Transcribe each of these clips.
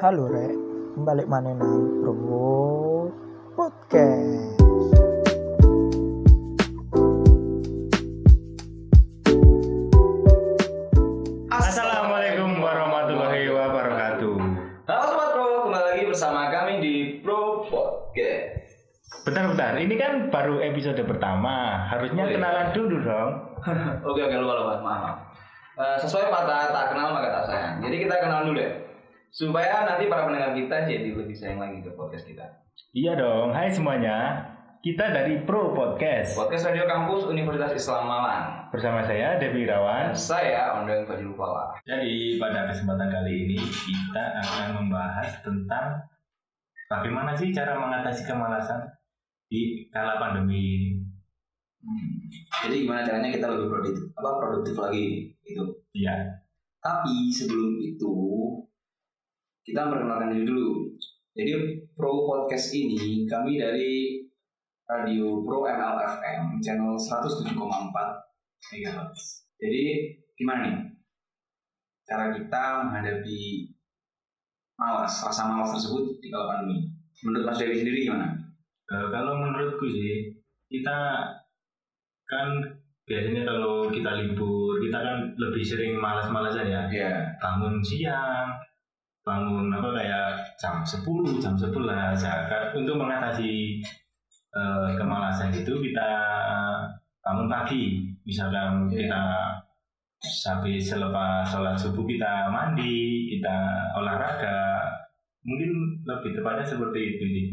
Halo Rek, balik mana nang Bro Podcast. Assalamualaikum warahmatullahi wabarakatuh. Halo Sobat Pro, kembali lagi bersama kami di Pro Podcast. Bentar-bentar, ini kan baru episode pertama. Harusnya Oh, iya. kenalan dulu dong. Oke oke lupa lupa maaf. maaf. Eh, sesuai kata tak kenal maka tak sayang. Jadi kita kenal dulu ya. Supaya nanti para pendengar kita jadi lebih sayang lagi ke podcast kita. Iya dong. Hai semuanya. Kita dari Pro Podcast. Podcast Radio Kampus Universitas Islam Malang. Bersama saya Devi Dan Irawan. saya Ondeng Fadil Fala. Jadi pada kesempatan kali ini kita akan membahas tentang bagaimana sih cara mengatasi kemalasan di kala pandemi ini. Hmm. Jadi gimana caranya kita lebih produktif, apa produktif lagi itu. Iya. Tapi sebelum itu kita memperkenalkan diri dulu. Jadi Pro Podcast ini kami dari Radio Pro MLFM channel 107,4 MHz. Jadi gimana nih cara kita menghadapi malas, rasa malas tersebut di kala pandemi? Menurut Mas Dewi sendiri gimana? Eh, kalau menurutku sih kita kan biasanya kalau kita libur kita kan lebih sering malas-malasan ya Iya. bangun siang bangun apa kayak jam 10 jam 11 ya kan untuk mengatasi eh, kemalasan itu kita bangun pagi misalkan Iya. kita sampai selepas sholat subuh kita mandi kita olahraga mungkin lebih tepatnya seperti itu sih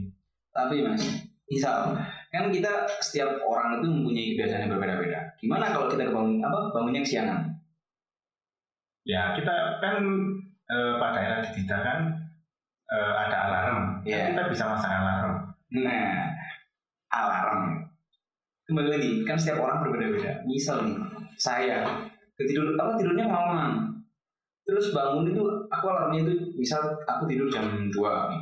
Tapi mas, misal kan kita setiap orang itu mempunyai kebiasaan yang berbeda-beda. Gimana kalau kita bangun apa bangunnya kesiangan? Ya kita kan eh, pada era digital kan eh, ada alarm. Iya. Kan kita bisa masang alarm. Nah, alarm. Kembali lagi, kan setiap orang berbeda-beda. Misal nih, saya ketidur apa tidurnya malam. Terus bangun itu aku alarmnya itu misal aku tidur jam 2 nih.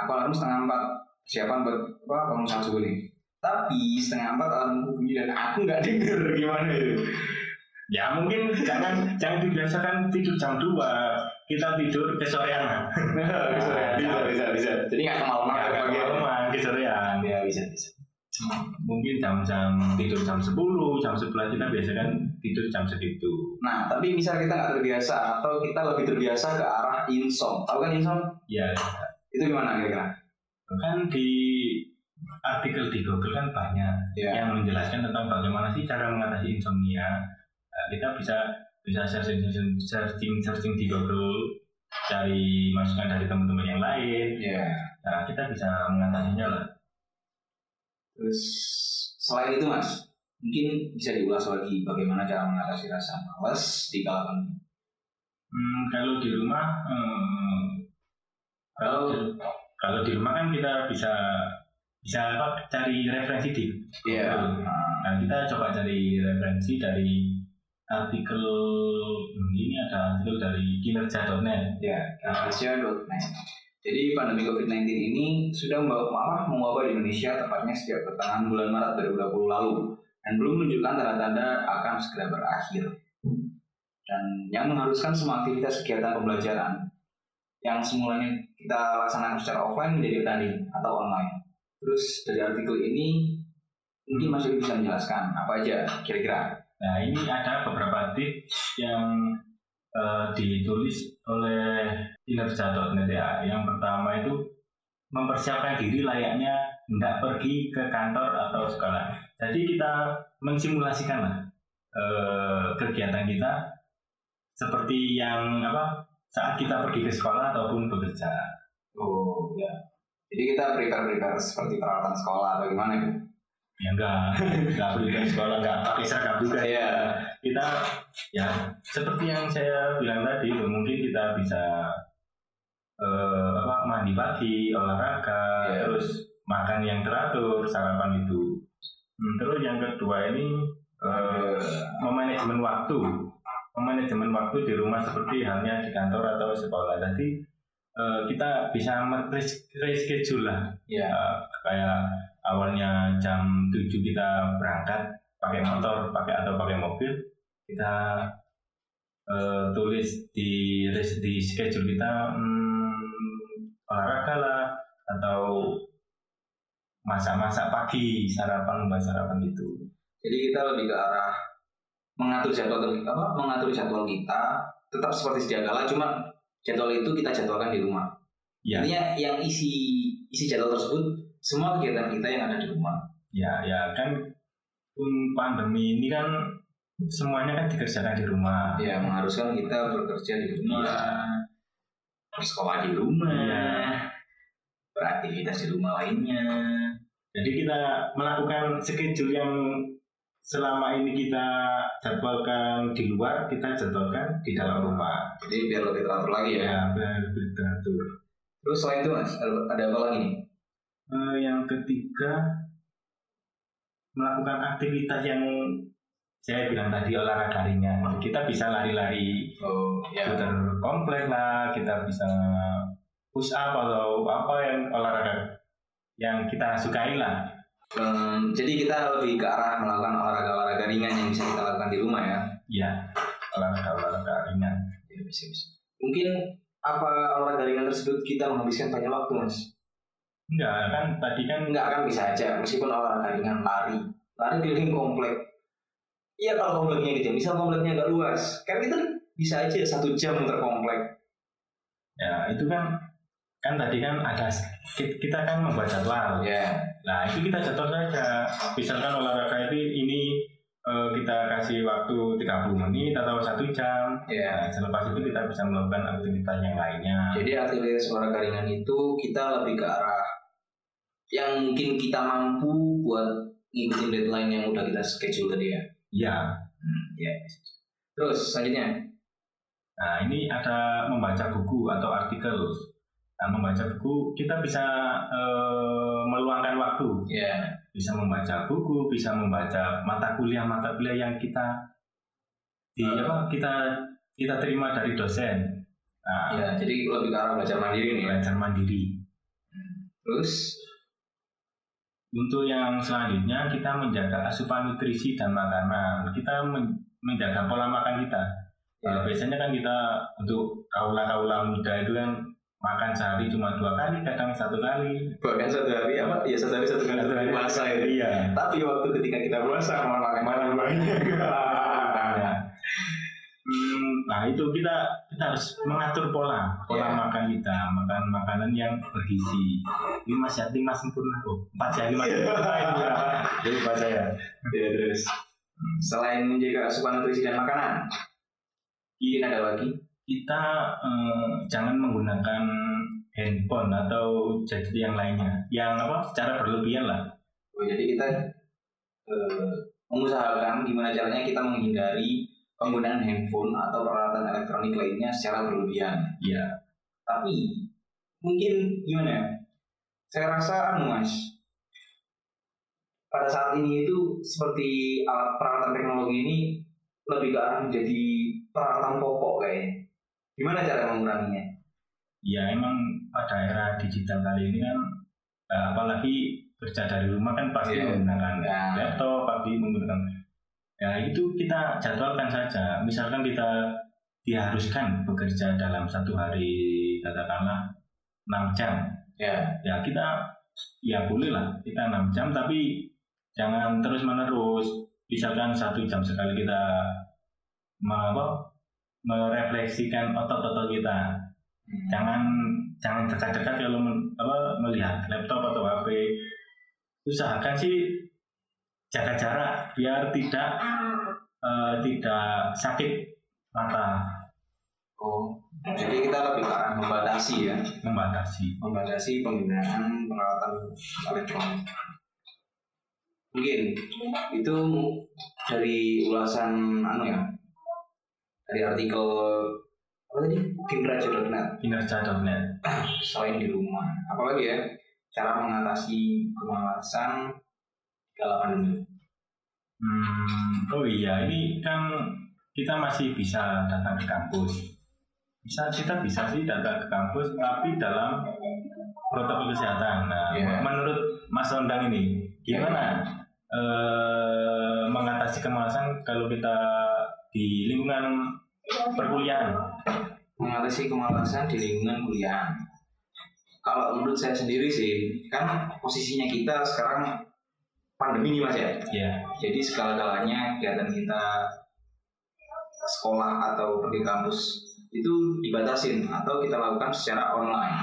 Aku alarm setengah 4 siapan buat apa bangun saat subuh nih. Tapi setengah 4 alarmku bunyi dan aku nggak denger gimana itu. Ya mungkin jangan jangan dibiasakan tidur jam 2 kita tidur kesorean lah. bisa, bisa, bisa. Jadi nggak kemalaman agak kemalaman kesorean. Ya bisa, bisa. Mungkin jam-jam tidur jam 10, jam 11 kita biasa kan tidur jam segitu. Nah, tapi misal kita nggak terbiasa atau kita lebih terbiasa ke arah insom. Tahu kan insom? Ya Itu gimana kira-kira? kan di artikel di Google kan banyak Ya. yang menjelaskan tentang bagaimana sih cara mengatasi insomnia. Nah, kita bisa bisa searching searching searching di Google cari masukan dari teman-teman yang lain. Ya. Nah, kita bisa mengatasinya lah. Terus selain itu mas, mungkin bisa diulas lagi bagaimana cara mengatasi rasa malas di kala pandemi. Hmm, kalau di rumah, hmm, kalau di, kalau di rumah kan kita bisa bisa apa cari referensi di Iya. Google. Nah, kita coba cari referensi dari artikel ini ada artikel dari kinerja.net. Ya, Indonesia.net. Jadi pandemi COVID-19 ini sudah membawa apa, mewabah di Indonesia tepatnya sejak pertengahan bulan Maret 2020 lalu dan belum menunjukkan tanda-tanda akan segera berakhir. Dan yang mengharuskan semua aktivitas kegiatan pembelajaran yang semulanya kita laksanakan secara offline menjadi daring atau online. Terus dari artikel ini mungkin Mas Yudi bisa menjelaskan apa aja kira-kira. Nah, ini ada beberapa tips yang eh, ditulis oleh kinerja.net ya. Yang pertama itu mempersiapkan diri layaknya hendak pergi ke kantor atau sekolah. Jadi kita mensimulasikan lah eh, kegiatan kita seperti yang apa saat kita pergi ke sekolah ataupun bekerja. Oh ya. Jadi kita prepare-prepare seperti peralatan sekolah atau gimana gitu? Ya enggak, enggak ke sekolah, enggak pakai seragam juga. Iya. kita ya seperti yang saya bilang tadi mungkin kita bisa eh, apa mandi pagi olahraga Iya. terus makan yang teratur sarapan itu Hmm, terus yang kedua ini eh, memanajemen waktu memanajemen waktu di rumah seperti halnya di kantor atau sekolah jadi eh, kita bisa reschedule lah. Ya, kayak awalnya jam 7 kita berangkat pakai motor pakai atau pakai mobil kita eh, tulis di di schedule kita hmm, olahraga lah atau masak-masak pagi sarapan buat sarapan gitu Jadi kita lebih ke arah mengatur jadwal apa mengatur jadwal kita tetap seperti sedia kala cuma jadwal itu kita jadwalkan di rumah. ya Intinya yang isi isi jadwal tersebut semua kegiatan kita yang ada di rumah. ya ya kan pun pandemi ini kan semuanya kan dikerjakan di rumah Ya mengharuskan kita bekerja di rumah, Iya. bersekolah di rumah, Iya. beraktivitas di rumah lainnya. jadi kita melakukan schedule yang selama ini kita jadwalkan di luar kita jadwalkan di dalam rumah Jadi biar lebih teratur lagi ya. ya benar lebih teratur Terus selain itu mas, ada apa lagi nih? Eh, yang ketiga melakukan aktivitas yang saya bilang tadi olahraga ringan kita bisa lari-lari Oh putar komplek lah kita bisa push up atau apa yang olahraga yang kita sukai lah Hmm, jadi kita lebih ke arah melakukan olahraga-olahraga ringan yang bisa kita lakukan di rumah ya. ya olahraga olahraga ringan Ya bisa bisa. Mungkin apa olahraga ringan tersebut kita menghabiskan banyak waktu mas? Enggak kan tadi kan Enggak kan bisa aja meskipun olahraga ringan lari, lari keliling komplek. Iya kalau kompleknya kecil, misal kompleknya agak luas, kan kita bisa aja satu jam muter komplek. ya itu kan kan tadi kan ada ki- kita kan membuat jadwal Ya, Nah itu kita jadwal saja. Misalkan olahraga itu ini eh, kita kasih waktu 30 menit atau satu jam. ya. Nah, selepas itu kita bisa melakukan aktivitas yang lainnya. Jadi aktivitas olahraga ringan itu kita lebih ke arah yang mungkin kita mampu buat ngikutin deadline yang udah kita schedule tadi ya. Ya. Hmm, ya. Terus selanjutnya, Nah ini ada membaca buku atau artikel. Nah membaca buku kita bisa eh, meluangkan waktu. ya, Bisa membaca buku, bisa membaca mata kuliah mata kuliah yang kita di Eh. apa kita kita terima dari dosen. Nah, ya. Jadi lebih ke arah belajar mandiri nih ya. belajar mandiri. Terus, Untuk yang selanjutnya kita menjaga asupan nutrisi dan makanan. Kita men- menjaga pola makan kita. ya, Nah, biasanya kan kita untuk kaula-kaula muda itu kan makan sehari cuma dua kali, kadang satu kali. bahkan satu hari apa? Ya satu hari satu kali satu hari puasa ya. Iya. Tapi waktu ketika kita puasa mau makan banyak. Ya. Hmm, nah itu kita kita harus mengatur pola pola Ya. makan kita makan makanan yang bergizi. Lima sehat lima sempurna oh empat sehat lima sempurna itu ya jadi baca ya? Ya terus. Selain menjaga asupan nutrisi dan makanan, mungkin ada lagi. kita eh, jangan menggunakan handphone atau gadget yang lainnya. Yang apa? Secara berlebihan lah. Oh, jadi kita eh, mengusahakan gimana caranya kita menghindari penggunaan handphone atau peralatan elektronik lainnya secara berlebihan. ya Tapi mungkin gimana ya? Saya rasa anu mas, pada saat ini itu seperti alat peralatan teknologi ini lebih ke arah menjadi peralatan pokok kayaknya. Gimana cara menguranginya? ya emang pada era digital kali ini kan eh, apalagi kerja dari rumah kan pasti Iya. menggunakan Ya. laptop pasti menggunakan ya itu kita jadwalkan saja. Misalkan kita diharuskan bekerja dalam satu hari katakanlah 6 jam. Ya, ya kita ya boleh lah kita 6 jam tapi jangan terus menerus misalkan satu jam sekali kita apa, merefleksikan otot-otot kita. Jangan jangan dekat-dekat kalau men- apa, melihat laptop atau HP usahakan sih jaga jarak biar tidak eh, tidak sakit mata. Oh, jadi kita lebih ke arah membatasi ya, membatasi. Membatasi penggunaan peralatan elektronik. Mungkin itu dari ulasan anu ya, dari artikel apa tadi? Kinraja.net kinerja.net selain di rumah, apalagi ya cara mengatasi kemalasan kala pandemi. Hmm, oh iya, ini kan kita masih bisa datang ke kampus. Bisa kita bisa sih datang ke kampus, tapi dalam protokol kesehatan. Nah, Iya. menurut Mas Ondang ini, gimana eh, mengatasi kemalasan kalau kita di lingkungan perkuliahan? Mengatasi kemalasan di lingkungan kuliah. kalau menurut saya sendiri sih, kan posisinya kita sekarang pandemi nih mas ya. Ya, Jadi segala-galanya kegiatan kita sekolah atau pergi kampus itu dibatasin atau kita lakukan secara online.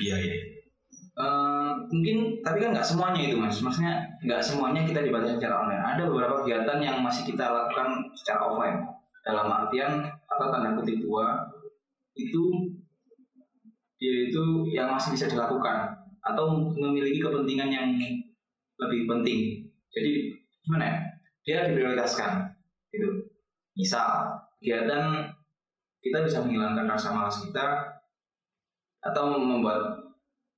iya iya. Eh, mungkin tapi kan nggak semuanya itu mas maksudnya nggak semuanya kita dibatasi secara online ada beberapa kegiatan yang masih kita lakukan secara offline dalam artian atau tanda kutip dua itu yaitu yang masih bisa dilakukan atau memiliki kepentingan yang lebih penting. Jadi gimana ya? Dia diprioritaskan gitu. Misal kegiatan kita bisa menghilangkan rasa malas kita atau membuat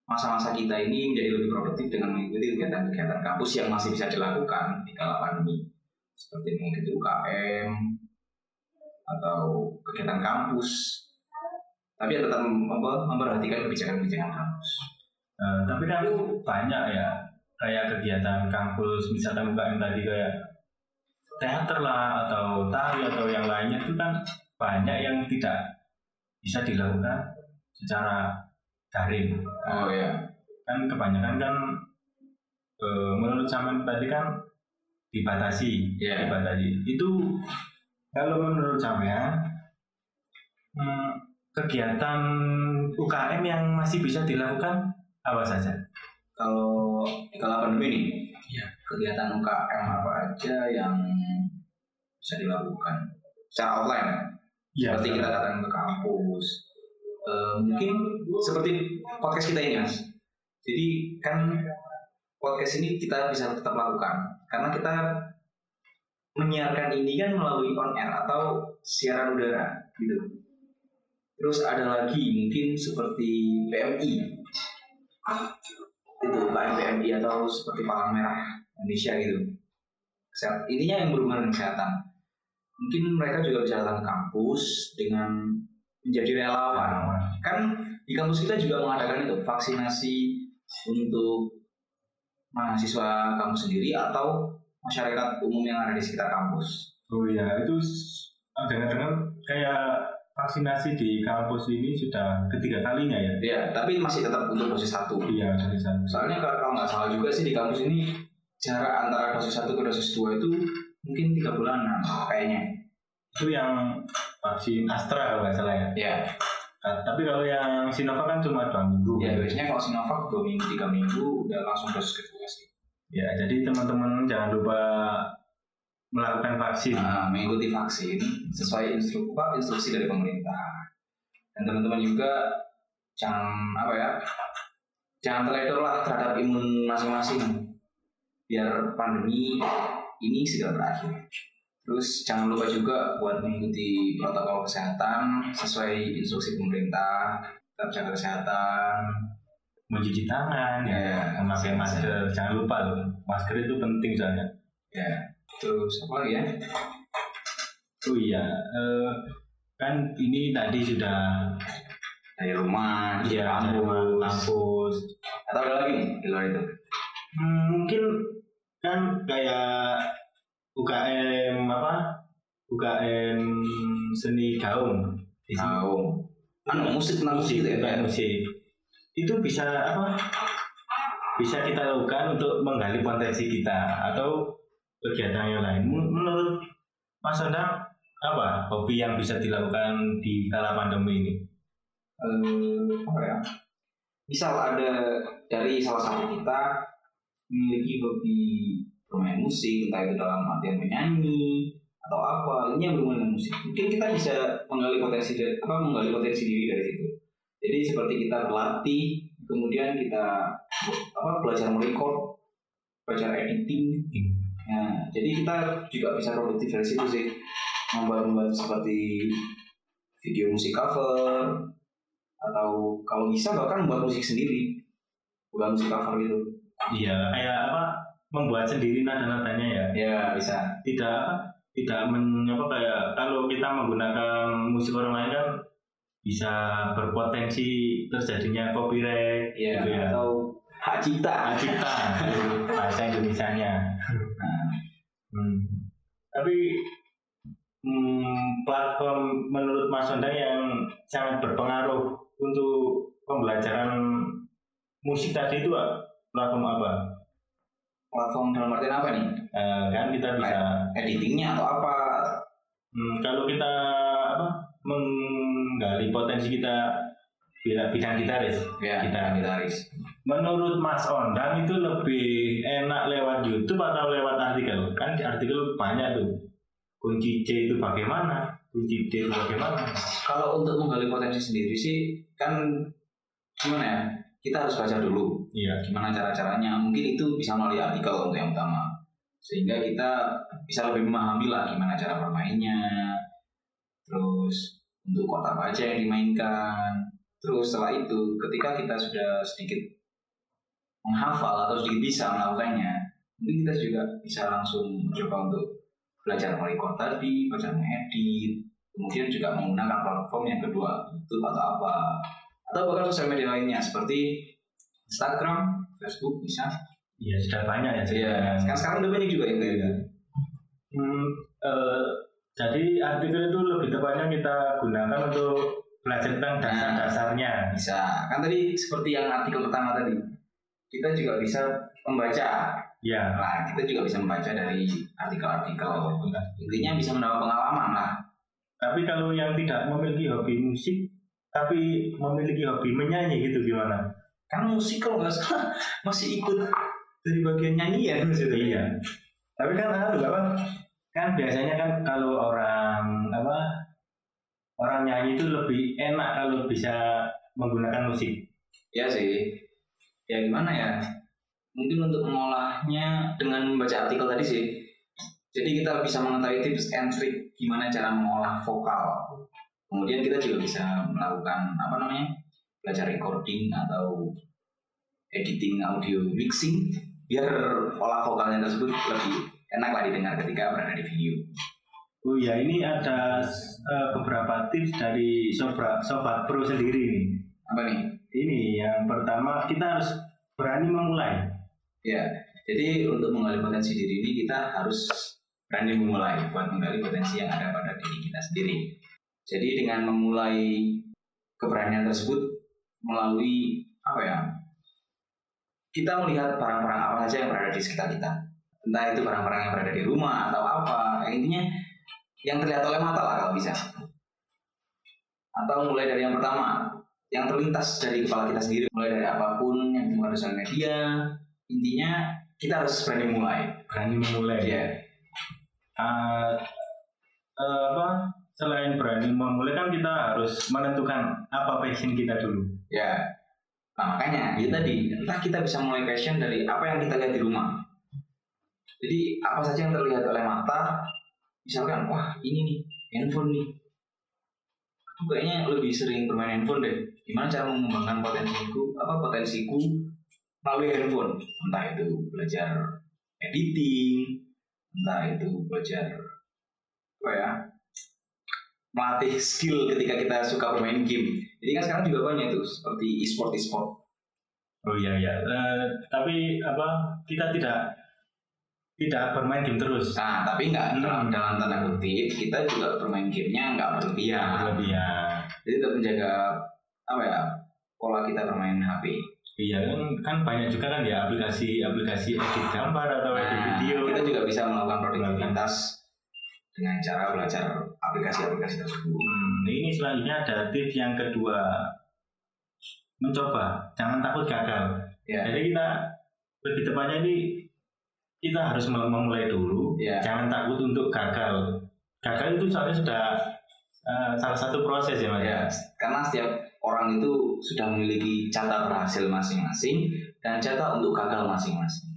masa-masa kita ini menjadi lebih produktif dengan mengikuti kegiatan-kegiatan kampus yang masih bisa dilakukan di kala pandemi. Seperti mengikuti UKM atau kegiatan kampus. Tapi ya tetap memperhatikan kebijakan-kebijakan kampus. Eh, tapi kan banyak ya kayak kegiatan kampus misalkan UKM tadi kayak teater lah atau tari atau yang lainnya itu kan banyak yang tidak bisa dilakukan secara daring. Oh ya kan kebanyakan kan eh, menurut zaman tadi kan dibatasi Iya. dibatasi. Itu kalau menurut saya hmm, kegiatan UKM yang masih bisa dilakukan apa saja kalau di kala pandemi nih Iya. kegiatan UKM apa aja yang bisa dilakukan secara offline? Iya, seperti kita datang ke kampus. Eh, mungkin seperti podcast kita ini mas. Jadi kan podcast ini kita bisa tetap lakukan. Karena kita menyiarkan ini kan melalui on air atau siaran udara gitu. Terus ada lagi mungkin seperti PMI UKM PMI atau seperti Palang Merah Indonesia gitu. Kesehat- ininya yang berhubungan dengan kesehatan. Mungkin mereka juga bisa datang ke kampus dengan menjadi relawan. Kan di kampus kita juga mengadakan itu vaksinasi untuk mahasiswa kampus sendiri atau masyarakat umum yang ada di sekitar kampus. oh iya itu dengar-dengar kayak vaksinasi di kampus ini sudah ketiga kalinya ya Ya, tapi masih tetap untuk dosis satu. iya dari sana Soalnya kalau nggak salah juga sih di kampus ini jarak antara dosis satu ke dosis dua itu mungkin tiga bulanan kayaknya. itu yang vaksin Astra kalau nggak salah ya Ya, Nah, tapi kalau yang Sinovac kan cuma dua minggu ya biasanya kalau Sinovac dua minggu tiga minggu udah langsung dosis kedua sih. Ya, jadi teman-teman jangan lupa melakukan vaksin. Nah, mengikuti vaksin sesuai instru apa, instruksi dari pemerintah. Dan teman-teman juga jangan apa ya, jangan teledor lah terhadap imun masing-masing, biar pandemi ini segera berakhir. Terus jangan lupa juga buat mengikuti protokol kesehatan sesuai instruksi pemerintah, tetap jaga kesehatan. Mencuci tangan, ya, Ya, memakai masker. Jangan lupa loh, masker itu penting soalnya. Ya, terus apa lagi ya? Oh iya, eh, kan ini tadi sudah Dari rumah, di ya kampus, rumah kampus. atau ada lagi nih di luar itu? Hmm, mungkin kan kayak UKM apa? UKM seni gaung. Tahu. Anu musik tentang musik gitu ya? Bukan musik. Itu bisa apa? Bisa kita lakukan untuk menggali potensi kita atau kegiatan yang lain. Men- Menurut Mas Ondang, apa hobi yang bisa dilakukan di kala pandemi ini? eh, apa ya? Misal ada dari salah satu kita memiliki hobi bermain musik, entah itu dalam artian menyanyi atau apa, ini yang berhubungan dengan musik. Mungkin kita bisa menggali potensi dari apa menggali potensi diri dari situ. Jadi seperti kita berlatih, kemudian kita apa belajar merecord, belajar editing. Nah, jadi kita juga bisa produktif dari situ sih. Membuat-membuat seperti video musik cover, atau kalau bisa bahkan membuat musik sendiri bukan musik cover gitu Iya, kayak apa? Membuat sendiri nada-nadanya ya. ya bisa Tidak tidak men, apa kayak kalau kita menggunakan musik orang lain kan bisa berpotensi terjadinya copyright ya, gitu ya. atau hak cipta Hak cipta itu bahasa Indonesianya. nah, Hmm. Tapi hmm, platform menurut Mas Ondang yang sangat berpengaruh untuk pembelajaran musik tadi itu platform apa? Platform dalam artian apa nih? Eh, kan kita bisa Editingnya atau apa? hmm, kalau kita apa menggali potensi kita bidang gitaris Ya, Kita- gitaris. Menurut Mas Ondang itu lebih enak lewat YouTube atau lewat artikel kan di artikel banyak tuh kunci C itu bagaimana kunci D itu bagaimana Kalau untuk menggali potensi sendiri sih kan gimana ya? Kita harus baca dulu iya gimana cara-caranya. Mungkin itu bisa melalui artikel untuk yang utama. Sehingga kita bisa lebih memahami lah gimana cara bermainnya. Terus untuk chord apa aja yang dimainkan. Terus setelah itu ketika kita sudah sedikit menghafal atau sedikit bisa melakukannya, mungkin kita juga bisa langsung mencoba untuk belajar chord tadi, belajar mengedit, kemudian juga menggunakan platform yang kedua, YouTube atau apa, atau bahkan sosial media lainnya seperti Instagram, Facebook bisa. iya sudah banyak ya Iya, sekarang. sekarang udah banyak juga yang kayak gitu. Hmm, eh, jadi artikel itu lebih tepatnya kita gunakan untuk belajar tentang dasar-dasarnya Bisa. Kan tadi seperti yang artikel pertama tadi, kita juga bisa membaca. ya Nah, kita juga bisa membaca dari artikel-artikel. Intinya bisa mendapat pengalaman lah. tapi kalau yang tidak memiliki hobi musik tapi memiliki hobi menyanyi gitu gimana Kan musik kalau nggak salah masih ikut dari bagian nyanyian maksudnya. Iya. Tapi kan anu apa? Kan biasanya kan kalau orang apa orang nyanyi itu lebih enak kalau bisa menggunakan musik. Ya sih. Ya gimana ya? Mungkin untuk mengolahnya dengan membaca artikel tadi sih. Jadi kita bisa mengetahui tips and trick gimana cara mengolah vokal. Kemudian kita juga bisa melakukan apa namanya? belajar recording atau editing audio mixing biar olah vokalnya tersebut lebih enak lah didengar ketika berada di video. Oh iya, ini ada eh, beberapa tips dari sobat sobat pro sendiri nih. Apa nih? Ini yang pertama kita harus berani memulai. Ya, jadi untuk menggali potensi diri ini kita harus berani memulai buat menggali potensi yang ada pada diri kita sendiri. Jadi dengan memulai keberanian tersebut melalui apa ya? Kita melihat barang-barang apa saja yang berada di sekitar kita. Entah itu barang-barang yang berada di rumah atau apa. Intinya yang terlihat oleh mata lah kalau bisa. Atau mulai dari yang pertama, yang terlintas dari kepala kita sendiri, mulai dari apa pun yang di sosial media, intinya kita harus berani mulai. Berani memulai. Ya, Eh, eh, apa? Selain berani memulai kan kita harus menentukan apa passion kita dulu. ya. Nah, makanya itu tadi, entah kita bisa mulai passion dari apa yang kita lihat di rumah. Jadi apa saja yang terlihat oleh mata, misalkan, wah ini nih handphone nih. Aku kayaknya lebih sering bermain handphone deh. Gimana cara mengembangkan potensiku, apa potensiku melalui handphone? Entah itu belajar editing, entah itu belajar apa ya melatih skill ketika kita suka bermain game. Jadi kan sekarang juga banyak itu seperti e-sport e-sport. Oh iya iya. Eh, tapi apa? Kita tidak tidak bermain game terus. Nah, tapi nggak Hmm. dalam, dalam tanda kutip kita juga bermain gamenya nggak berlebihan. Berlebihan. Jadi tetap menjaga apa ya pola kita bermain HP. Iya kan, kan banyak juga kan ya aplikasi-aplikasi edit gambar atau edit Nah, video. kita juga bisa melakukan produktivitas dengan cara belajar aplikasi-aplikasi tersebut. Hmm, ini selanjutnya ada tips yang kedua. Mencoba, jangan takut gagal. Ya. Jadi kita lebih tepatnya ini kita harus mem- memulai dulu. Ya. Jangan takut untuk gagal. Gagal itu soalnya sudah eh, salah satu proses ya mas. Ya, karena setiap orang itu sudah memiliki cara berhasil masing-masing dan cara untuk gagal masing-masing.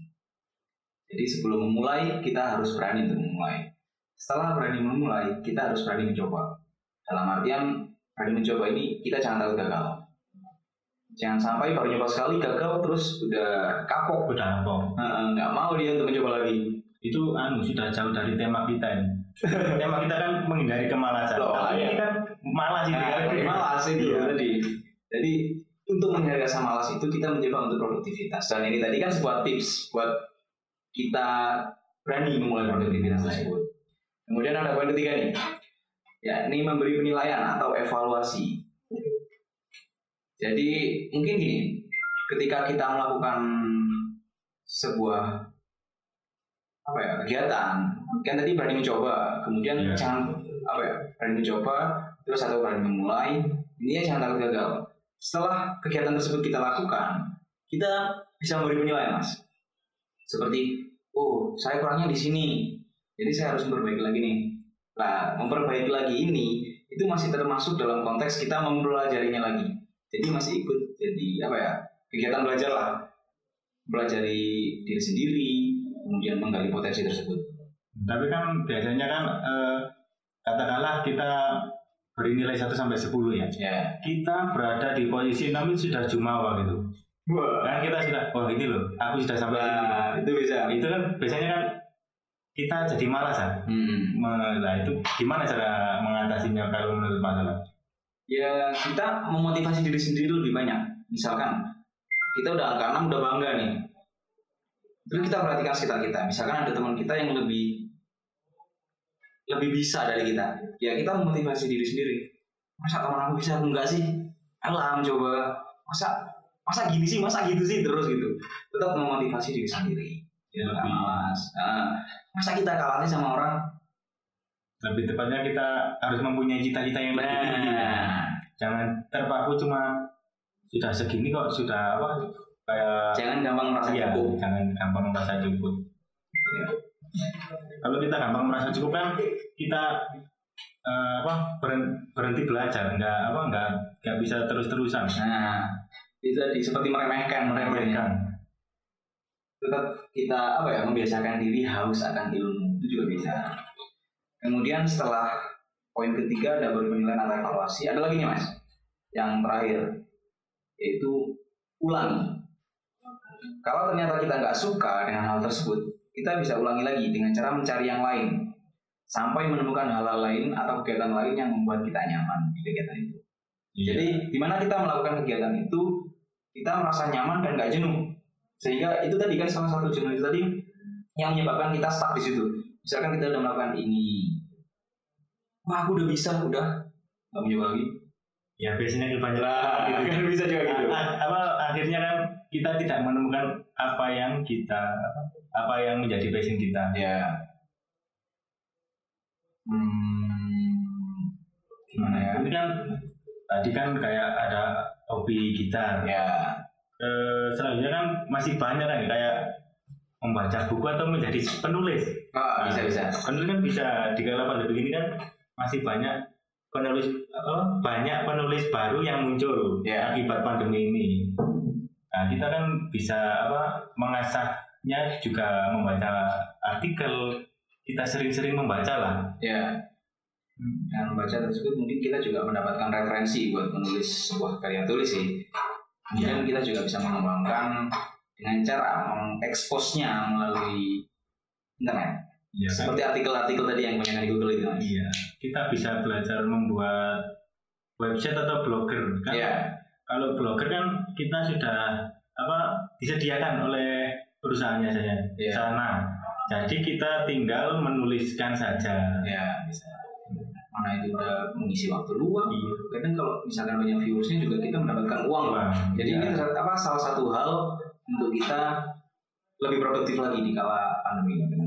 Jadi sebelum memulai, kita harus berani untuk memulai. Setelah berani memulai, kita harus berani mencoba. Dalam artian, berani mencoba ini, kita jangan takut gagal. Jangan sampai baru nyoba sekali gagal, terus udah kapok. Udah? Nah, nggak mau dia untuk mencoba lagi. Itu anu sudah jauh dari tema kita ini. tema kita kan menghindari kemalasan. Loh, Kalau iya. ini kan malas ini. Nah, kan. malas itu Iya. tadi. Jadi untuk menghindari rasa malas itu kita mencoba untuk produktivitas. Dan ini tadi kan sebuah tips buat kita berani memulai produktivitas tersebut. Kemudian ada poin ketiga nih, yakni memberi penilaian atau evaluasi. Jadi mungkin gini, ketika kita melakukan sebuah apa ya kegiatan. Kan tadi berani mencoba kemudian Iya. jangan apa ya berani mencoba terus atau berani memulai ini ya jangan takut gagal. Setelah kegiatan tersebut kita lakukan kita bisa memberi penilaian mas. Seperti oh saya kurangnya di sini jadi saya harus memperbaiki lagi nih. Nah memperbaiki lagi ini itu masih termasuk dalam konteks kita mempelajarinya lagi. Jadi masih ikut jadi apa ya kegiatan belajar lah pelajari diri sendiri kemudian menggali potensi tersebut Tapi kan biasanya kan eh, katakanlah kita beri nilai 1 sampai 10 ya. ya Kita berada di posisi 6 itu sudah jumawa gitu. wah Kan kita sudah, wah ini loh, aku sudah sampai sini. Nah, itu bisa Itu kan biasanya kan kita jadi malas kan. hmm. Nah itu gimana cara mengatasinya kalau menurut Mas ya kita memotivasi diri sendiri lebih banyak misalkan kita udah angka 6 udah bangga nih terus kita perhatikan sekitar kita. Misalkan ada teman kita yang lebih lebih bisa dari kita. Ya kita memotivasi diri sendiri. Masa teman aku bisa aku enggak sih? Alah mencoba masa masa gini sih? Masa gitu sih? Terus gitu. Tetap memotivasi diri sendiri. Ya, lebih, malas. Nah, masa kita kalah sih sama orang? Lebih tepatnya kita harus mempunyai cita-cita yang lebih tinggi. nah Jangan terpaku cuma sudah segini kok sudah apa kayak jangan gampang merasa Iya, cukup jangan gampang merasa cukup. Kalau kita gampang merasa cukup kan kita eh, apa berhenti belajar, nggak apa nggak nggak bisa terus terusan Nah, itu tadi seperti meremehkan, meremehkan. meremehkan. Tetap kita apa ya membiasakan diri haus akan ilmu itu juga bisa. Kemudian setelah poin ketiga ada penilaian atau evaluasi. Ada lagi nih mas, yang terakhir yaitu ulangi. Kalau ternyata kita nggak suka dengan hal tersebut, kita bisa ulangi lagi dengan cara mencari yang lain sampai menemukan hal-hal lain atau kegiatan lain yang membuat kita nyaman di kegiatan itu. Iya. Jadi di mana kita melakukan kegiatan itu kita merasa nyaman dan gak jenuh. Sehingga itu tadi kan salah satu jenuh itu tadi yang menyebabkan kita stuck di situ. Misalkan kita udah melakukan ini, wah aku udah bisa, udah nggak mau nyoba lagi. ya biasanya Lah, gitu. kan bisa juga gitu. A- apa akhirnya kan kita tidak menemukan apa yang kita apa yang menjadi passion kita. Ya. Hmm, gimana ya? Ini kan tadi kan kayak ada hobi gitar. Ya, Eh, selanjutnya kan masih banyak kan kayak membaca buku atau menjadi penulis. oh, bisa bisa. Penulis kan bisa di kala pandemi ini kan masih banyak penulis apa, banyak penulis baru yang muncul Ya. akibat pandemi ini. Nah, kita kan bisa apa mengasahnya juga membaca artikel. Kita sering-sering membaca lah. Ya. Dengan membaca tersebut mungkin kita juga mendapatkan referensi buat menulis sebuah karya tulis sih. Kemudian kita juga bisa mengembangkan dengan cara mengeksposnya melalui internet. Iya kan? Seperti artikel-artikel tadi yang banyak di Google itu. Iya. Kita bisa belajar membuat website atau blogger kan. Iya. Kalau blogger kan kita sudah apa disediakan oleh perusahaannya saja Iya. sana. Jadi kita tinggal menuliskan saja. Ya, bisa. Mana itu udah mengisi waktu luang. Iya. Kadang kalau misalkan banyak viewersnya juga kita mendapatkan uang. Wah, Jadi iya. ini ternyata apa salah satu hal untuk kita lebih produktif lagi di kala pandemi ini.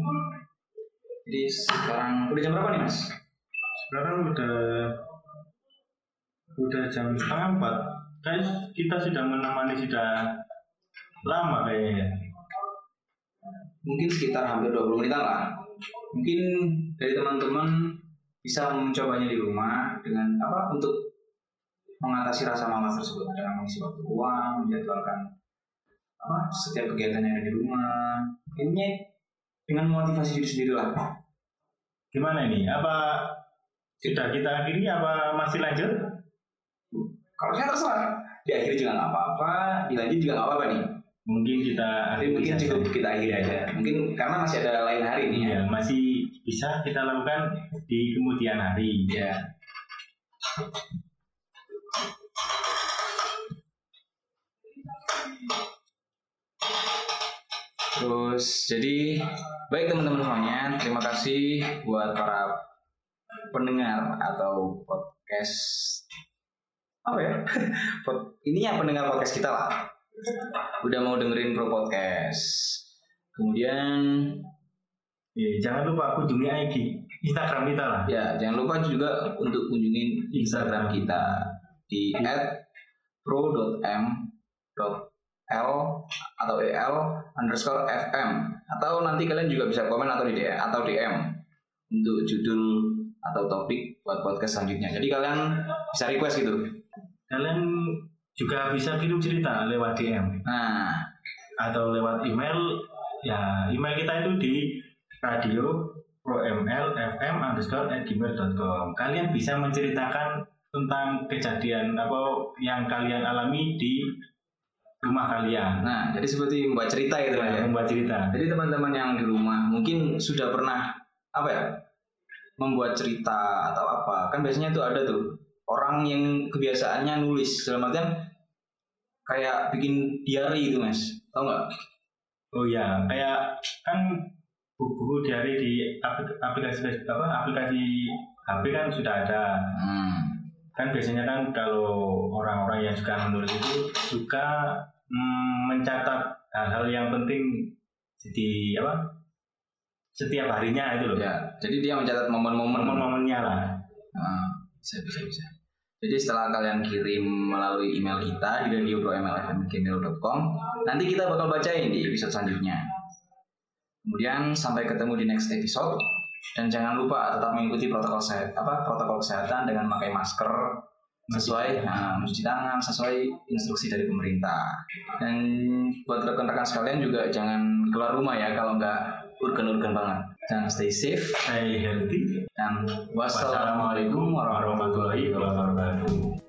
Jadi sekarang udah jam berapa nih mas? sekarang udah udah jam setengah empat. Kayak kita sudah menemani sudah lama kayaknya. Mungkin sekitar hampir 20 menitan lah. Mungkin dari teman-teman bisa mencobanya di rumah dengan apa untuk mengatasi rasa malas tersebut dengan mengisi waktu luang, menjadwalkan apa setiap kegiatan yang ada di rumah. Ini dengan motivasi diri sendiri lah. Gimana ini? Apa sudah kita akhiri apa masih lanjut? Kalau saya terserah. Di akhir juga nggak apa-apa, dilanjut juga nggak apa-apa nih. Mungkin kita Tapi mungkin cukup kita akhiri aja. Mungkin karena masih ada lain hari nih ya. Masih bisa kita lakukan di kemudian hari. Ya. Terus jadi baik teman-teman semuanya, terima kasih buat para pendengar atau podcast apa ya? Pod- ini yang pendengar podcast kita lah. udah mau dengerin Pro Podcast. Kemudian Ya, jangan lupa kunjungi IG Instagram kita lah. ya jangan lupa juga untuk kunjungin Instagram kita di @pro.m.l atau el underscore fm atau nanti kalian juga bisa komen atau di DM atau DM untuk judul atau topik buat podcast selanjutnya. Jadi kalian bisa request gitu. Kalian juga bisa kirim cerita lewat DM Nah, atau lewat email. Ya, email kita itu di radio promlfm underscore at gmail.com Kalian bisa menceritakan tentang kejadian apa yang kalian alami di rumah kalian. nah jadi seperti membuat cerita gitu Mas, ya. membuat cerita. Jadi teman-teman yang di rumah mungkin sudah pernah apa ya membuat cerita atau apa kan biasanya tuh ada tuh orang yang kebiasaannya nulis dalam artian kayak bikin diary itu mas tau nggak Oh ya, kayak kan buku-buku diary di aplik- aplikasi apa aplikasi HP kan sudah ada. hmm. Kan biasanya kan kalau orang-orang yang suka menulis itu suka mm, mencatat hal-hal yang penting di apa setiap harinya itu loh. ya jadi dia mencatat momen-momen Momen-momennya lah. Nah, bisa bisa bisa jadi setelah kalian kirim melalui email kita di radiopromlfm.gmail.com nanti kita bakal bacain di episode selanjutnya. Kemudian sampai ketemu di next episode. Dan jangan lupa tetap mengikuti protokol sehat apa protokol kesehatan dengan memakai masker sesuai nah, mencuci tangan sesuai instruksi dari pemerintah. Dan buat rekan-rekan sekalian juga jangan keluar rumah ya kalau nggak urgen-urgen banget dan stay safe Stay healthy. dan Wassalamualaikum warahmatullahi wabarakatuh.